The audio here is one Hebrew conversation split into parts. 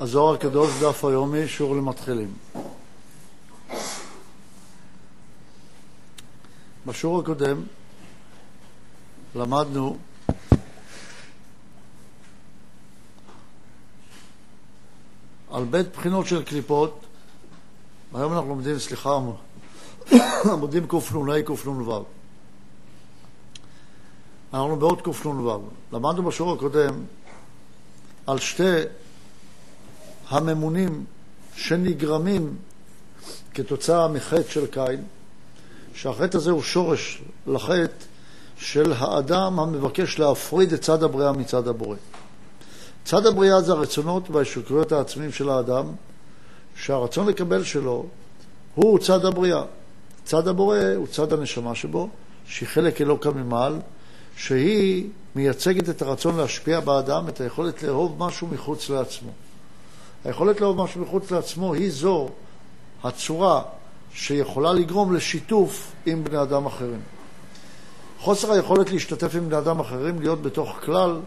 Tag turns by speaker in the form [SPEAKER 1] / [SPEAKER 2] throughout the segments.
[SPEAKER 1] הזוהר הקדוש, דף היומי, שיעור למתחילים. בשיעור הקודם למדנו על בית בחינות של קליפות, היום אנחנו לומדים, סליחה, עמודים קנ"ה קנ"ו. אנחנו בעוד קנ"ו. למדנו בשיעור הקודם על שתי הממונים שנגרמים כתוצאה מחטא של קין, שהחטא הזה הוא שורש לחטא של האדם המבקש להפריד את צד הבריאה מצד הבורא. צד הבריאה זה הרצונות והשוקרויות העצמיים של האדם, שהרצון לקבל שלו הוא צד הבריאה. צד הבורא הוא צד הנשמה שבו, שהיא חלק אלוקא ממעל, שהיא מייצגת את הרצון להשפיע באדם, את היכולת לאהוב משהו מחוץ לעצמו. היכולת לאהוב משהו מחוץ לעצמו היא זו הצורה שיכולה לגרום לשיתוף עם בני אדם אחרים. חוסר היכולת להשתתף עם בני אדם אחרים, להיות בתוך כלל,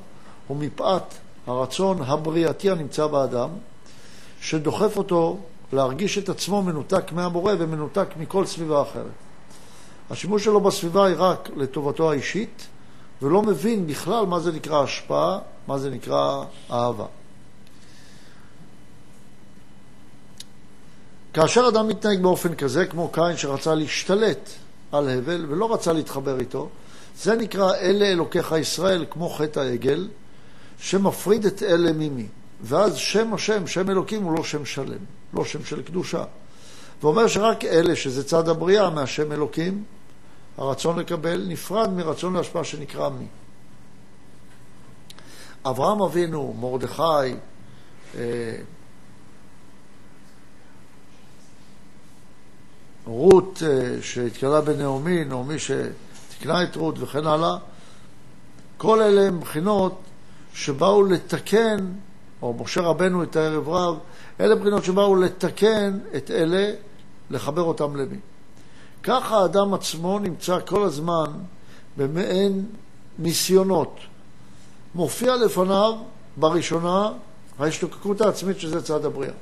[SPEAKER 1] הוא מפאת הרצון הבריאתי הנמצא באדם, שדוחף אותו להרגיש את עצמו מנותק מהבורא ומנותק מכל סביבה אחרת. השימוש שלו בסביבה היא רק לטובתו האישית, ולא מבין בכלל מה זה נקרא השפעה, מה זה נקרא אהבה. כאשר אדם מתנהג באופן כזה, כמו קין שרצה להשתלט על הבל ולא רצה להתחבר איתו, זה נקרא אלה אלוקיך ישראל, כמו חטא העגל, שמפריד את אלה ממי. ואז שם השם, שם אלוקים, הוא לא שם שלם, לא שם של קדושה. ואומר שרק אלה, שזה צד הבריאה מהשם אלוקים, הרצון לקבל נפרד מרצון להשפעה שנקרא מי. אברהם אבינו, מרדכי, אה, רות אה, שהתקלה בנעמי, נעמי שתקנה את רות וכן הלאה, כל אלה הם בחינות שבאו לתקן, או משה רבנו את הערב רב, אלה בחינות שבאו לתקן את אלה, לחבר אותם למי. ככה האדם עצמו נמצא כל הזמן במעין ניסיונות. מופיע לפניו בראשונה ההשתוקקות העצמית שזה צד הבריאה.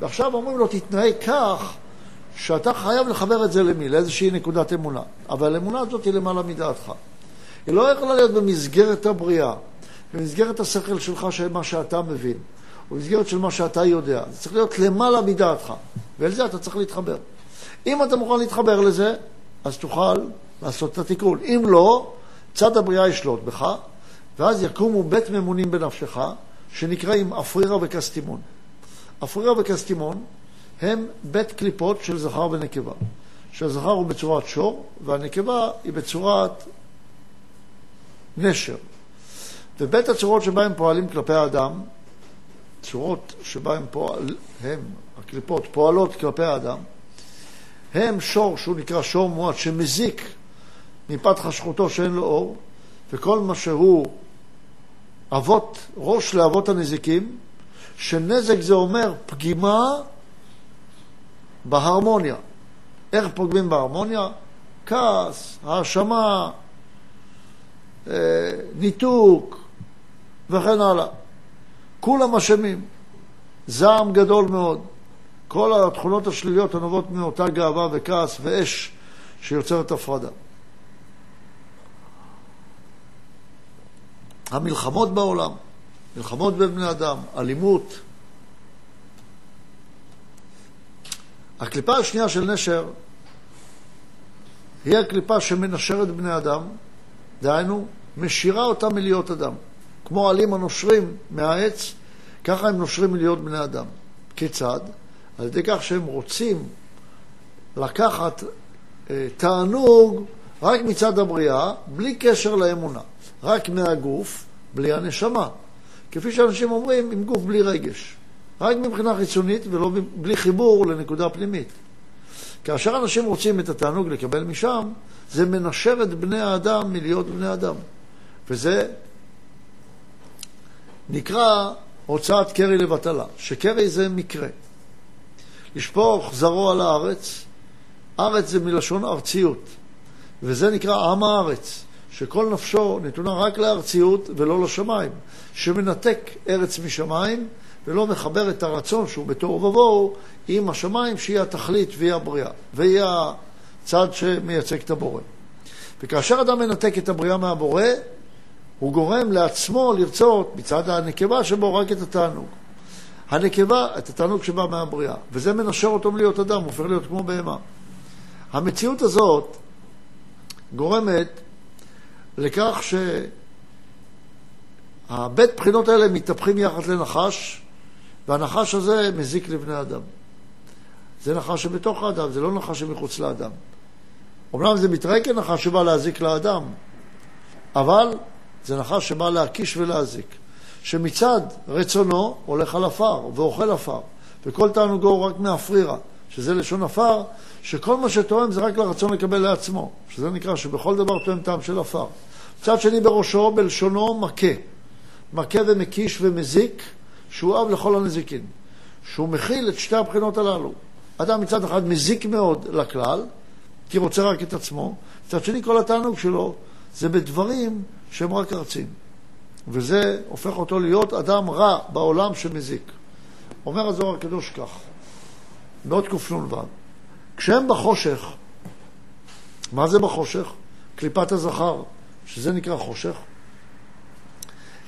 [SPEAKER 1] ועכשיו אומרים לו, תתנהג כך שאתה חייב לחבר את זה למי? לאיזושהי נקודת אמונה. אבל האמונה הזאת היא למעלה מדעתך. היא לא יכולה להיות במסגרת הבריאה, במסגרת השכל שלך של מה שאתה מבין, במסגרת של מה שאתה יודע. זה צריך להיות למעלה מדעתך, ואל זה אתה צריך להתחבר. אם אתה מוכן להתחבר לזה, אז תוכל לעשות את התיקון. אם לא, צד הבריאה ישלוט בך, ואז יקומו בית ממונים בנפשך, שנקראים אפרירה וקסטימון. אפרירה וקסטימון הם בית קליפות של זכר ונקבה. שהזכר הוא בצורת שור, והנקבה היא בצורת נשר. ובית הצורות שבהם פועלים כלפי האדם, צורות שבהם פועל, הם, הקליפות, פועלות כלפי האדם, הם שור שהוא נקרא שור מועט, שמזיק מפת חשכותו שאין לו אור, וכל מה שהוא אבות, ראש לאבות הנזיקים, שנזק זה אומר פגימה בהרמוניה. איך פוגמים בהרמוניה? כעס, האשמה, אה, ניתוק וכן הלאה. כולם אשמים. זעם גדול מאוד. כל התכונות השליליות הנובעות מאותה גאווה וכעס ואש שיוצרת הפרדה. המלחמות בעולם, מלחמות בין בני אדם, אלימות. הקליפה השנייה של נשר היא הקליפה שמנשרת בני אדם, דהיינו, משאירה אותם מלהיות אדם. כמו עלים הנושרים מהעץ, ככה הם נושרים מלהיות בני אדם. כיצד? על ידי כך שהם רוצים לקחת אה, תענוג רק מצד הבריאה, בלי קשר לאמונה. רק מהגוף, בלי הנשמה. כפי שאנשים אומרים, עם גוף בלי רגש. רק מבחינה חיצונית ולא בלי חיבור לנקודה פנימית. כאשר אנשים רוצים את התענוג לקבל משם, זה מנשר את בני האדם מלהיות בני אדם. וזה נקרא הוצאת קרי לבטלה, שקרי זה מקרה. לשפוך זרוע על הארץ, ארץ זה מלשון ארציות, וזה נקרא עם הארץ, שכל נפשו נתונה רק לארציות ולא לשמיים, שמנתק ארץ משמיים ולא מחבר את הרצון שהוא בתוהו ובוהו עם השמיים שהיא התכלית והיא הבריאה, והיא הצד שמייצג את הבורא. וכאשר אדם מנתק את הבריאה מהבורא, הוא גורם לעצמו לרצות מצד הנקבה שבו רק את התענוג. הנקבה, את התענוג שבא מהבריאה, וזה מנשר אותו מלהיות אדם, הוא הופך להיות כמו בהמה. המציאות הזאת גורמת לכך שהבית בחינות האלה מתהפכים יחד לנחש, והנחש הזה מזיק לבני אדם. זה נחש שבתוך האדם, זה לא נחש שמחוץ לאדם. אומנם זה מתראה כנחש שבא להזיק לאדם, אבל זה נחש שבא להקיש ולהזיק. שמצד רצונו הולך על עפר ואוכל עפר, וכל תענוגו הוא רק מאפרירה, שזה לשון עפר, שכל מה שתואם זה רק לרצון לקבל לעצמו, שזה נקרא שבכל דבר תואם טעם של עפר. מצד שני בראשו, בלשונו מכה, מכה ומקיש ומזיק, שהוא אב לכל הנזיקין, שהוא מכיל את שתי הבחינות הללו. אדם מצד אחד מזיק מאוד לכלל, כי רוצה רק את עצמו, מצד שני כל התענוג שלו זה בדברים שהם רק ארצים. וזה הופך אותו להיות אדם רע בעולם שמזיק. אומר הזוהר הקדוש כך, בעוד קנ"ו, כשהם בחושך, מה זה בחושך? קליפת הזכר, שזה נקרא חושך.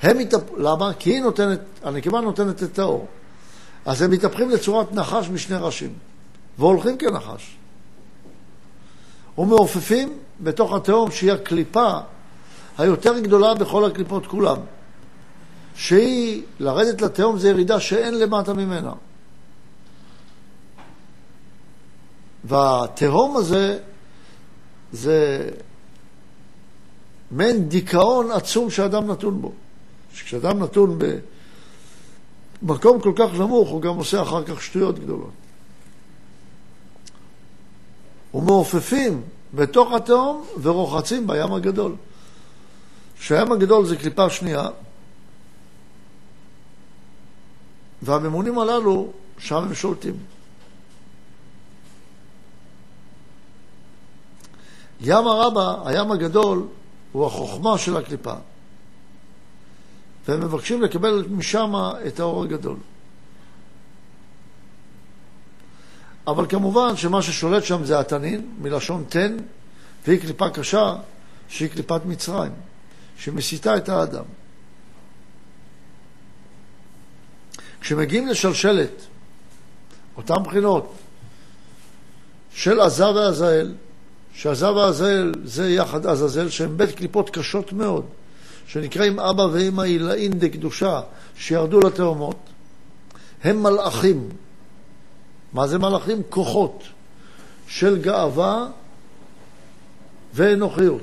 [SPEAKER 1] הם מתאפ... למה? כי היא נותנת, הנקבה נותנת את האור. אז הם מתהפכים לצורת נחש משני ראשים, והולכים כנחש. ומעופפים בתוך התהום שהיא הקליפה היותר גדולה בכל הקליפות כולם, שהיא, לרדת לתהום זה ירידה שאין למטה ממנה. והתהום הזה זה מעין דיכאון עצום שאדם נתון בו. שכשאדם נתון במקום כל כך נמוך, הוא גם עושה אחר כך שטויות גדולות. ומעופפים בתוך התהום ורוחצים בים הגדול. שהים הגדול זה קליפה שנייה, והממונים הללו, שם הם שולטים. ים הרבה, הים הגדול, הוא החוכמה של הקליפה. והם מבקשים לקבל משם את האור הגדול. אבל כמובן שמה ששולט שם זה התנין, מלשון תן, והיא קליפה קשה, שהיא קליפת מצרים. שמסיתה את האדם. כשמגיעים לשלשלת, אותן בחינות של עזה ועזאל, שעזה ועזאל זה יחד עזאזל, שהם בית קליפות קשות מאוד, שנקראים אבא ואמא עילאין דקדושה, שירדו לתאומות, הם מלאכים. מה זה מלאכים? כוחות של גאווה ואנוכיות.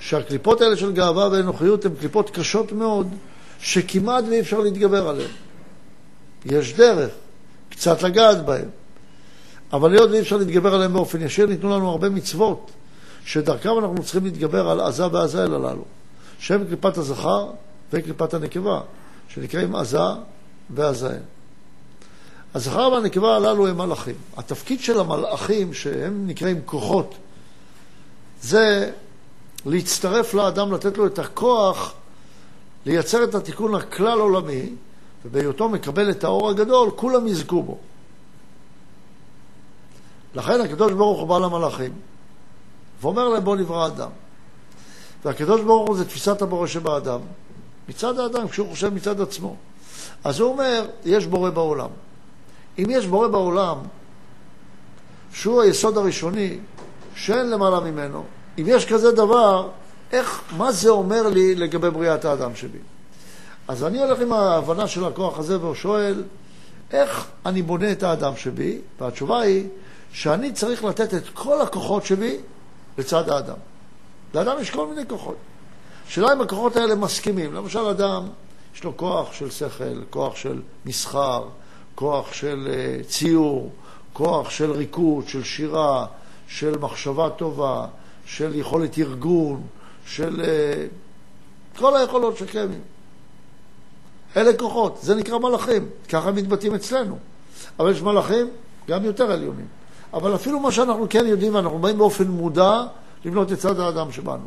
[SPEAKER 1] שהקליפות האלה של גאווה ואנוכיות הן קליפות קשות מאוד, שכמעט ואי אפשר להתגבר עליהן. יש דרך, קצת לגעת בהן, אבל היות ואי אפשר להתגבר עליהן באופן ישיר, ניתנו לנו הרבה מצוות, שדרכם אנחנו צריכים להתגבר על עזה ועזאל הללו, שהם קליפת הזכר וקליפת הנקבה, שנקראים עזה ועזאל. הזכר והנקבה הללו הם מלאכים. התפקיד של המלאכים, שהם נקראים כוחות, זה להצטרף לאדם, לתת לו את הכוח לייצר את התיקון הכלל עולמי, ובהיותו מקבל את האור הגדול, כולם יזכו בו. לכן הקדוש ברוך הוא בא למלאכים, ואומר להם בוא נברא אדם. והקדוש ברוך הוא זה תפיסת הבורא שבאדם, מצד האדם, כשהוא חושב מצד עצמו. אז הוא אומר, יש בורא בעולם. אם יש בורא בעולם, שהוא היסוד הראשוני, שאין למעלה ממנו, אם יש כזה דבר, איך, מה זה אומר לי לגבי בריאת האדם שלי? אז אני הולך עם ההבנה של הכוח הזה ושואל, איך אני בונה את האדם שבי? והתשובה היא שאני צריך לתת את כל הכוחות שבי לצד האדם. לאדם יש כל מיני כוחות. השאלה אם הכוחות האלה מסכימים. למשל, אדם, יש לו כוח של שכל, כוח של מסחר, כוח של uh, ציור, כוח של ריקוד, של שירה, של מחשבה טובה, של יכולת ארגון, של uh, כל היכולות שקיימים. אלה כוחות, זה נקרא מלאכים, ככה מתבטאים אצלנו. אבל יש מלאכים גם יותר עליונים. אבל אפילו מה שאנחנו כן יודעים, ואנחנו באים באופן מודע לבנות את צד האדם שבנו.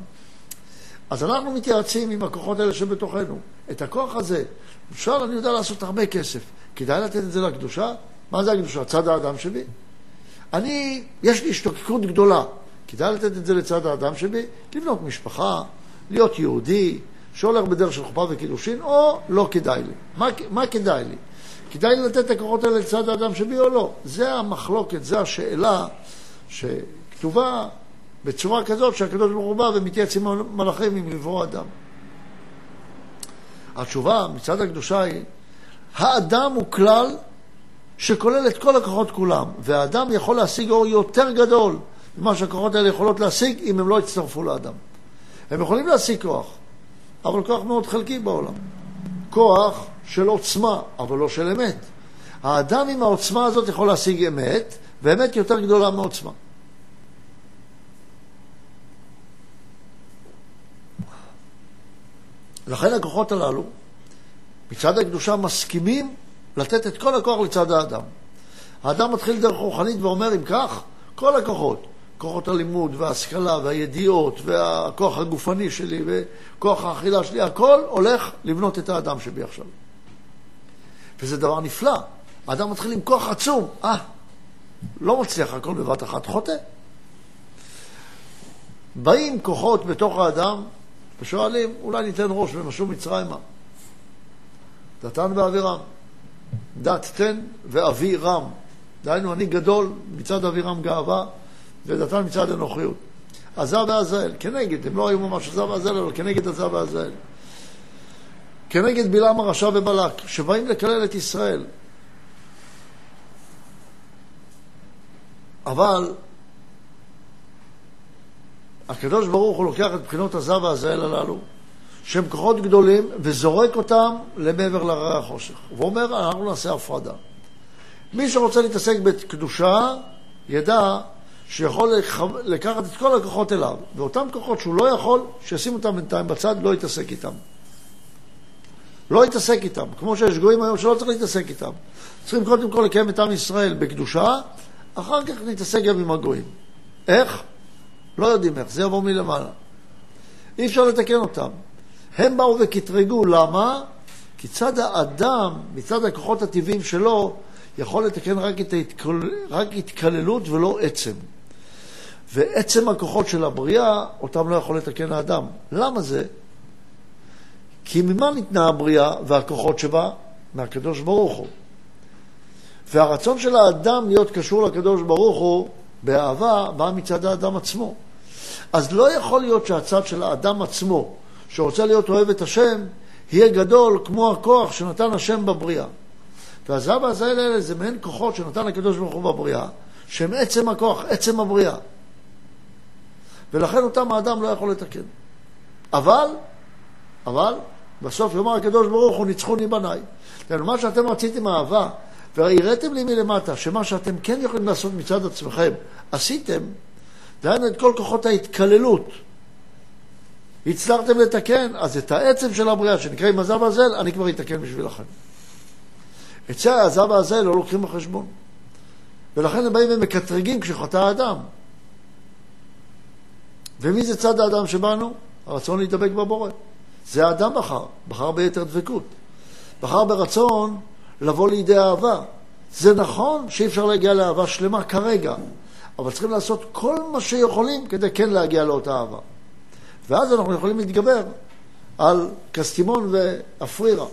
[SPEAKER 1] אז אנחנו מתייעצים עם הכוחות האלה שבתוכנו. את הכוח הזה, אפשר, אני יודע לעשות הרבה כסף. כדאי לתת את זה לקדושה? מה זה הקדושה? צד האדם שבי? אני, יש לי השתוקקות גדולה. כדאי לתת את זה לצד האדם שבי? לבנות משפחה, להיות יהודי, שהולך בדרך של חופה וקידושין, או לא כדאי לי. מה, מה כדאי לי? כדאי לי לתת את הכוחות האלה לצד האדם שבי או לא? זה המחלוקת, זה השאלה שכתובה בצורה כזאת שהקדוש ברוך הוא בא ומתייעץ עם מלאכים עם לברוא אדם. התשובה מצד הקדושה היא, האדם הוא כלל שכולל את כל הכוחות כולם, והאדם יכול להשיג אור יותר גדול ממה שהכוחות האלה יכולות להשיג אם הם לא יצטרפו לאדם. הם יכולים להשיג כוח, אבל כוח מאוד חלקי בעולם. כוח של עוצמה, אבל לא של אמת. האדם עם העוצמה הזאת יכול להשיג אמת, ואמת יותר גדולה מעוצמה. לכן הכוחות הללו, מצד הקדושה, מסכימים לתת את כל הכוח לצד האדם. האדם מתחיל דרך רוחנית ואומר, אם כך, כל הכוחות, כוחות הלימוד וההשכלה והידיעות והכוח הגופני שלי וכוח האכילה שלי, הכל הולך לבנות את האדם שבי עכשיו. וזה דבר נפלא. האדם מתחיל עם כוח עצום. אה, לא מצליח הכל בבת אחת, חוטא. באים כוחות בתוך האדם ושואלים, אולי ניתן ראש ונשו מצרימה. דתן ואבירם. דת תן ואבירם. דהיינו, אני גדול מצד אבירם גאווה, ודתן מצד אנוכיות. עזה ועזאל, כנגד, הם לא היו ממש עזה ועזאל, אבל כנגד עזה ועזאל. כנגד בלעם הרשע ובלק, שבאים לקלל את ישראל. אבל הקדוש ברוך הוא לוקח את בחינות עזה ועזאל הללו, שהם כוחות גדולים, וזורק אותם למעבר להרי החושך. ואומר, אנחנו נעשה הפרדה. מי שרוצה להתעסק בקדושה, ידע שיכול לקחת את כל הכוחות אליו, ואותם כוחות שהוא לא יכול, שישים אותם בינתיים בצד, לא יתעסק איתם. לא יתעסק איתם, כמו שיש גויים היום שלא צריך להתעסק איתם. צריכים קודם כל לקיים את עם ישראל בקדושה, אחר כך נתעסק גם עם הגויים. איך? לא יודעים איך, זה יבוא מלמעלה. אי אפשר לתקן אותם. הם באו וקטרגו, למה? כי צד האדם, מצד הכוחות הטבעיים שלו, יכול לתקן רק, את ההתקל... רק התקללות ולא עצם. ועצם הכוחות של הבריאה, אותם לא יכול לתקן האדם. למה זה? כי ממה ניתנה הבריאה והכוחות שבה? מהקדוש ברוך הוא. והרצון של האדם להיות קשור לקדוש ברוך הוא באהבה בא מצד האדם עצמו. אז לא יכול להיות שהצד של האדם עצמו, שרוצה להיות אוהב את השם, יהיה גדול כמו הכוח שנתן השם בבריאה. והזהב והזהל האלה זה מעין כוחות שנתן הקדוש ברוך הוא בבריאה, שהם עצם הכוח, עצם הבריאה. ולכן אותם האדם לא יכול לתקן. אבל, אבל, בסוף יאמר הקדוש ברוך הוא, ניצחוני בניי. מה שאתם רציתם אהבה, והראיתם לי מלמטה, שמה שאתם כן יכולים לעשות מצד עצמכם, עשיתם, דהיינו את כל כוחות ההתקללות. הצלחתם לתקן, אז את העצם של הבריאה, שנקרא עם הזב הזל, אני כבר אתקן בשבילכם. את זה הזב הזל לא לוקחים בחשבון. ולכן הם באים ומקטרגים כשחטא האדם. ומי זה צד האדם שבאנו? הרצון להידבק בבורא. זה האדם בחר, בחר ביתר דבקות. בחר ברצון לבוא לידי אהבה. זה נכון שאי אפשר להגיע לאהבה שלמה כרגע, אבל צריכים לעשות כל מה שיכולים כדי כן להגיע לאותה אהבה. ואז אנחנו יכולים להתגבר על קסטימון ואפרירה,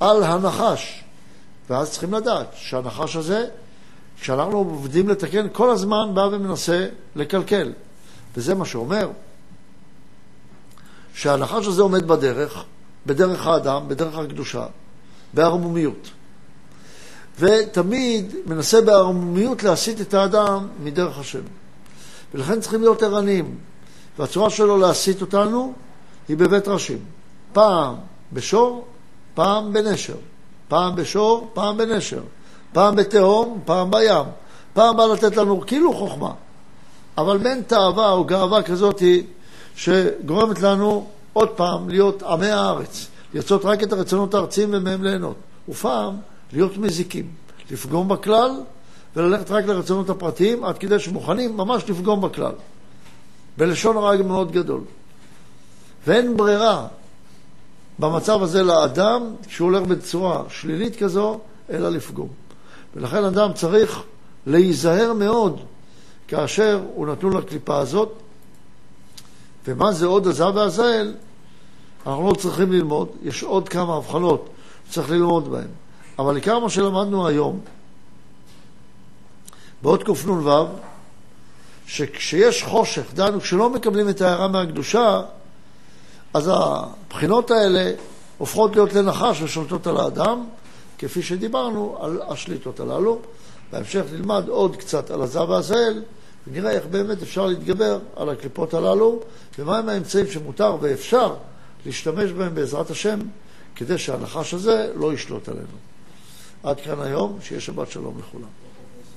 [SPEAKER 1] על הנחש. ואז צריכים לדעת שהנחש הזה, כשאנחנו עובדים לתקן, כל הזמן בא ומנסה לקלקל. וזה מה שאומר שהנחש הזה עומד בדרך, בדרך האדם, בדרך הקדושה, בערמומיות. ותמיד מנסה בערמומיות להסיט את האדם מדרך השם. ולכן צריכים להיות ערניים. והצורה שלו להסיט אותנו היא בבית ראשים. פעם בשור, פעם בנשר. פעם בשור, פעם בנשר. פעם בתהום, פעם בים. פעם בא לתת לנו כאילו חוכמה. אבל בין תאווה או גאווה כזאת שגורמת לנו עוד פעם להיות עמי הארץ, לרצות רק את הרצונות הארציים ומהם ליהנות, ופעם להיות מזיקים, לפגום בכלל וללכת רק לרצונות הפרטיים עד כדי שמוכנים ממש לפגום בכלל, בלשון הרע מאוד גדול. ואין ברירה במצב הזה לאדם, כשהוא הולך בצורה שלילית כזו, אלא לפגום. ולכן אדם צריך להיזהר מאוד כאשר הוא נתון לקליפה הזאת. ומה זה עוד הזהב והזהל? אנחנו לא צריכים ללמוד, יש עוד כמה הבחנות שצריך ללמוד בהן. אבל עיקר מה שלמדנו היום, בעוד קנ"ו, שכשיש חושך, דהיינו כשלא מקבלים את ההערה מהקדושה, אז הבחינות האלה הופכות להיות לנחש ושולטות על האדם, כפי שדיברנו על השליטות הללו. בהמשך נלמד עוד קצת על הזב והזהל, ונראה איך באמת אפשר להתגבר על הקליפות הללו, ומהם האמצעים שמותר ואפשר להשתמש בהם בעזרת השם, כדי שהנחש הזה לא ישלוט עלינו. עד כאן היום, שיהיה שבת שלום לכולם.